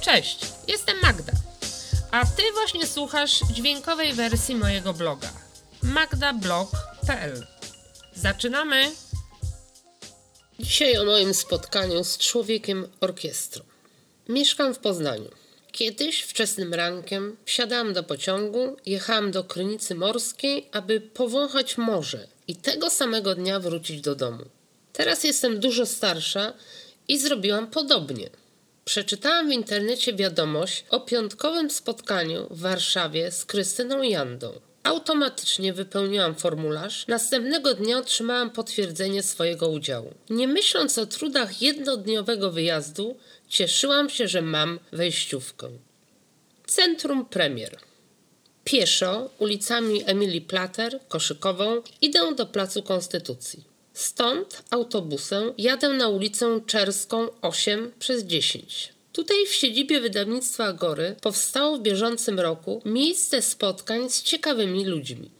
Cześć, jestem Magda. A ty właśnie słuchasz dźwiękowej wersji mojego bloga magdablog.pl. Zaczynamy! Dzisiaj o moim spotkaniu z człowiekiem orkiestrą. Mieszkam w Poznaniu. Kiedyś wczesnym rankiem wsiadałam do pociągu, jechałam do Krynicy Morskiej, aby powąchać morze i tego samego dnia wrócić do domu. Teraz jestem dużo starsza i zrobiłam podobnie. Przeczytałam w internecie wiadomość o piątkowym spotkaniu w Warszawie z Krystyną Jandą. Automatycznie wypełniłam formularz, następnego dnia otrzymałam potwierdzenie swojego udziału. Nie myśląc o trudach jednodniowego wyjazdu, cieszyłam się, że mam wejściówkę. Centrum Premier. Pieszo ulicami Emilii Plater, Koszykową idę do Placu Konstytucji. Stąd autobusem jadę na ulicę Czerską 8 przez 10. Tutaj w siedzibie wydawnictwa Agory powstało w bieżącym roku miejsce spotkań z ciekawymi ludźmi.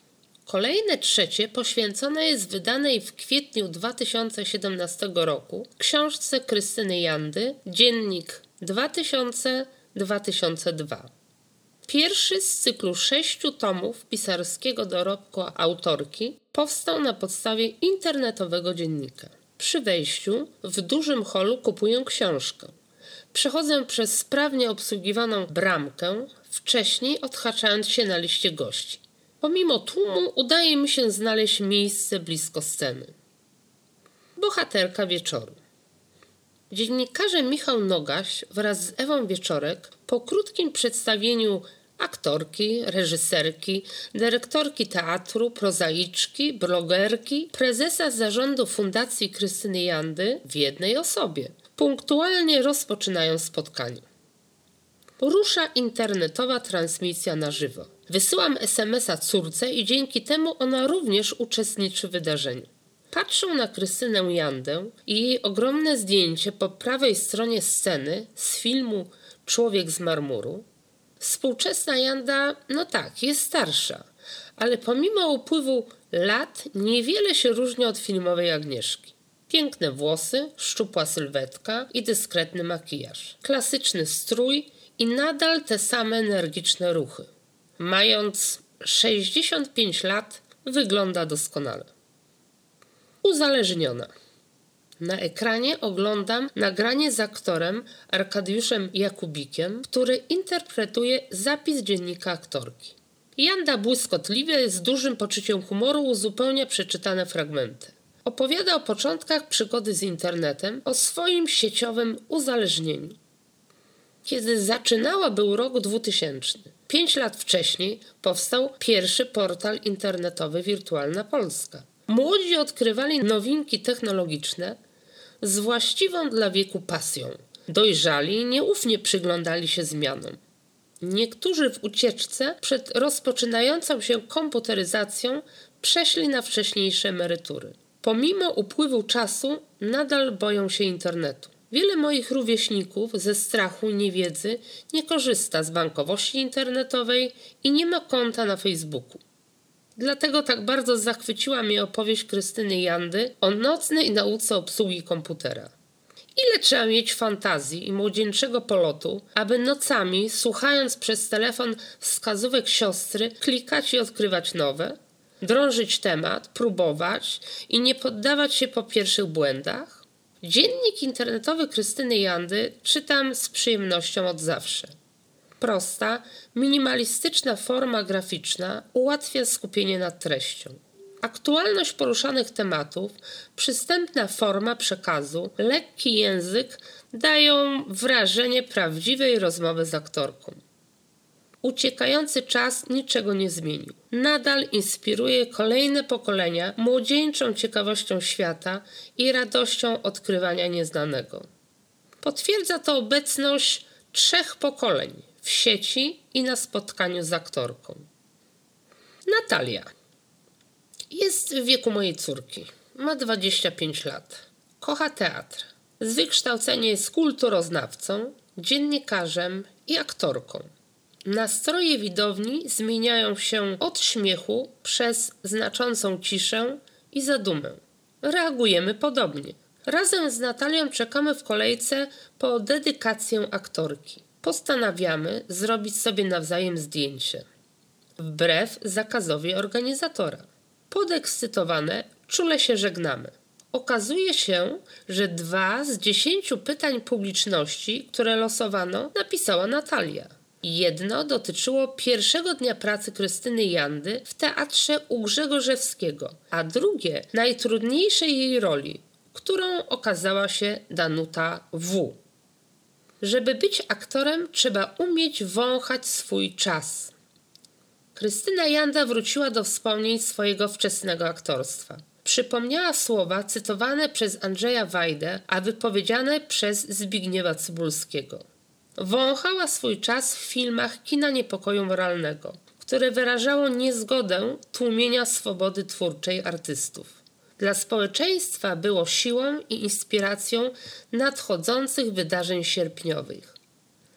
Kolejne trzecie poświęcone jest wydanej w kwietniu 2017 roku książce Krystyny Jandy Dziennik 2000-2002. Pierwszy z cyklu sześciu tomów pisarskiego dorobku autorki powstał na podstawie internetowego dziennika. Przy wejściu w dużym holu kupuję książkę. Przechodzę przez sprawnie obsługiwaną bramkę, wcześniej odhaczając się na liście gości. Pomimo tłumu udaje mi się znaleźć miejsce blisko sceny. Bohaterka wieczoru. Dziennikarze Michał Nogaś wraz z Ewą Wieczorek po krótkim przedstawieniu aktorki, reżyserki, dyrektorki teatru, prozaiczki, blogerki, prezesa zarządu Fundacji Krystyny Jandy w jednej osobie. Punktualnie rozpoczynają spotkanie. Rusza internetowa transmisja na żywo. Wysyłam SMS-a córce i dzięki temu ona również uczestniczy w wydarzeniu. Patrzę na Krystynę Jandę i jej ogromne zdjęcie po prawej stronie sceny z filmu Człowiek z marmuru, Współczesna Janda, no tak, jest starsza, ale pomimo upływu lat niewiele się różni od filmowej Agnieszki. Piękne włosy, szczupła sylwetka i dyskretny makijaż. Klasyczny strój i nadal te same energiczne ruchy. Mając 65 lat, wygląda doskonale. Uzależniona. Na ekranie oglądam nagranie z aktorem Arkadiuszem Jakubikiem, który interpretuje zapis dziennika aktorki. Janda błyskotliwie, z dużym poczuciem humoru uzupełnia przeczytane fragmenty. Opowiada o początkach przygody z internetem, o swoim sieciowym uzależnieniu. Kiedy zaczynała był rok 2000. Pięć lat wcześniej powstał pierwszy portal internetowy Wirtualna Polska. Młodzi odkrywali nowinki technologiczne, z właściwą dla wieku pasją. Dojrzali nieufnie przyglądali się zmianom. Niektórzy w ucieczce przed rozpoczynającą się komputeryzacją przeszli na wcześniejsze emerytury. Pomimo upływu czasu nadal boją się internetu. Wiele moich rówieśników ze strachu, niewiedzy nie korzysta z bankowości internetowej i nie ma konta na Facebooku. Dlatego tak bardzo zachwyciła mnie opowieść Krystyny Jandy o nocnej nauce obsługi komputera. Ile trzeba mieć fantazji i młodzieńczego polotu, aby nocami, słuchając przez telefon wskazówek siostry, klikać i odkrywać nowe? Drążyć temat, próbować i nie poddawać się po pierwszych błędach? Dziennik internetowy Krystyny Jandy czytam z przyjemnością od zawsze prosta, minimalistyczna forma graficzna ułatwia skupienie nad treścią. Aktualność poruszanych tematów, przystępna forma przekazu, lekki język dają wrażenie prawdziwej rozmowy z aktorką. Uciekający czas niczego nie zmienił. Nadal inspiruje kolejne pokolenia młodzieńczą ciekawością świata i radością odkrywania nieznanego. Potwierdza to obecność trzech pokoleń w sieci i na spotkaniu z aktorką. Natalia jest w wieku mojej córki. Ma 25 lat. Kocha teatr. Z wykształcenia jest kulturoznawcą, dziennikarzem i aktorką. Nastroje widowni zmieniają się od śmiechu przez znaczącą ciszę i zadumę. Reagujemy podobnie. Razem z Natalią czekamy w kolejce po dedykację aktorki. Postanawiamy zrobić sobie nawzajem zdjęcie. Wbrew zakazowi organizatora. Podekscytowane czule się żegnamy. Okazuje się, że dwa z dziesięciu pytań publiczności, które losowano, napisała Natalia. Jedno dotyczyło pierwszego dnia pracy Krystyny Jandy w teatrze u Grzegorzewskiego, a drugie najtrudniejszej jej roli, którą okazała się Danuta W. Żeby być aktorem, trzeba umieć wąchać swój czas. Krystyna Janda wróciła do wspomnień swojego wczesnego aktorstwa. Przypomniała słowa cytowane przez Andrzeja Wajdę, a wypowiedziane przez Zbigniewa Cybulskiego. Wąchała swój czas w filmach kina niepokoju moralnego, które wyrażało niezgodę tłumienia swobody twórczej artystów. Dla społeczeństwa było siłą i inspiracją nadchodzących wydarzeń sierpniowych.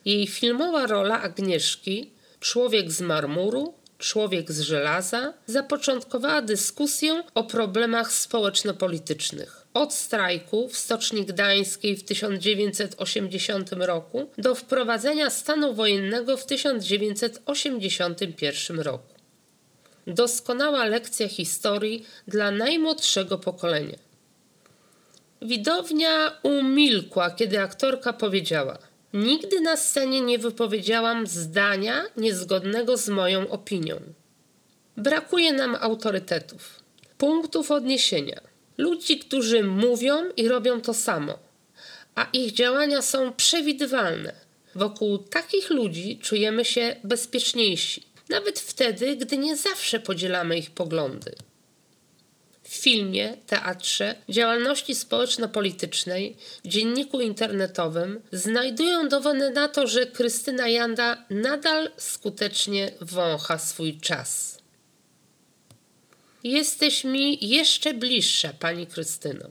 Jej filmowa rola Agnieszki, człowiek z marmuru, Człowiek z żelaza zapoczątkowała dyskusję o problemach społeczno-politycznych. Od strajku w Stoczni Gdańskiej w 1980 roku do wprowadzenia stanu wojennego w 1981 roku. Doskonała lekcja historii dla najmłodszego pokolenia. Widownia umilkła, kiedy aktorka powiedziała – Nigdy na scenie nie wypowiedziałam zdania niezgodnego z moją opinią. Brakuje nam autorytetów, punktów odniesienia, ludzi, którzy mówią i robią to samo, a ich działania są przewidywalne. Wokół takich ludzi czujemy się bezpieczniejsi, nawet wtedy, gdy nie zawsze podzielamy ich poglądy w filmie, teatrze, działalności społeczno-politycznej, dzienniku internetowym znajdują dowody na to, że Krystyna Janda nadal skutecznie wącha swój czas. Jesteś mi jeszcze bliższa, pani Krystyno,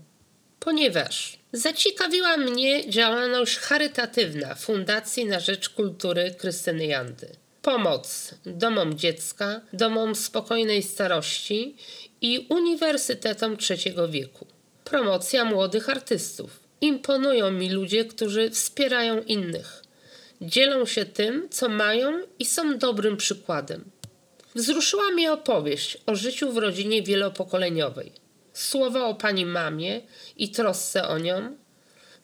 ponieważ zaciekawiła mnie działalność charytatywna Fundacji na Rzecz Kultury Krystyny Jandy pomoc domom dziecka, domom spokojnej starości i uniwersytetom trzeciego wieku. Promocja młodych artystów. Imponują mi ludzie, którzy wspierają innych. Dzielą się tym, co mają i są dobrym przykładem. Wzruszyła mnie opowieść o życiu w rodzinie wielopokoleniowej. Słowa o pani mamie i trosce o nią.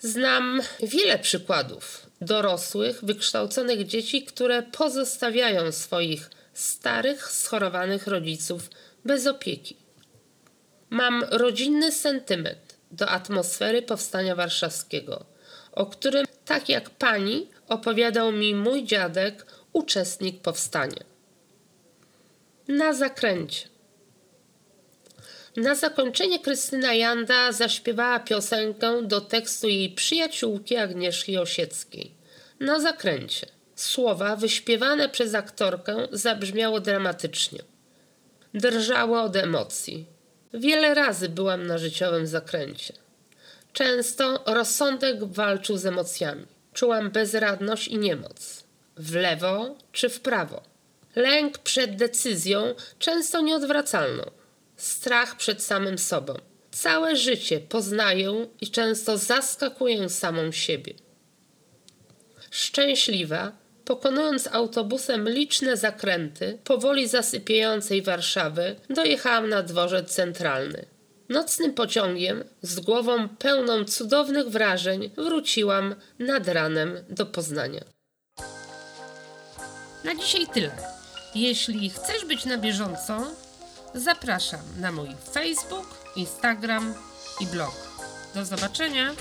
Znam wiele przykładów dorosłych, wykształconych dzieci, które pozostawiają swoich starych, schorowanych rodziców bez opieki. Mam rodzinny sentyment do atmosfery powstania warszawskiego, o którym, tak jak pani, opowiadał mi mój dziadek, uczestnik powstania. Na zakręcie. Na zakończenie Krystyna Janda zaśpiewała piosenkę do tekstu jej przyjaciółki Agnieszki Osieckiej. Na zakręcie. Słowa wyśpiewane przez aktorkę zabrzmiało dramatycznie. Drżało od emocji. Wiele razy byłam na życiowym zakręcie. Często rozsądek walczył z emocjami. Czułam bezradność i niemoc. W lewo czy w prawo. Lęk przed decyzją, często nieodwracalną strach przed samym sobą. Całe życie poznaję i często zaskakuję samą siebie. Szczęśliwa, pokonując autobusem liczne zakręty powoli zasypiającej Warszawy, dojechałam na dworzec centralny. Nocnym pociągiem, z głową pełną cudownych wrażeń, wróciłam nad ranem do Poznania. Na dzisiaj tyle. Jeśli chcesz być na bieżąco, Zapraszam na mój Facebook, Instagram i blog. Do zobaczenia!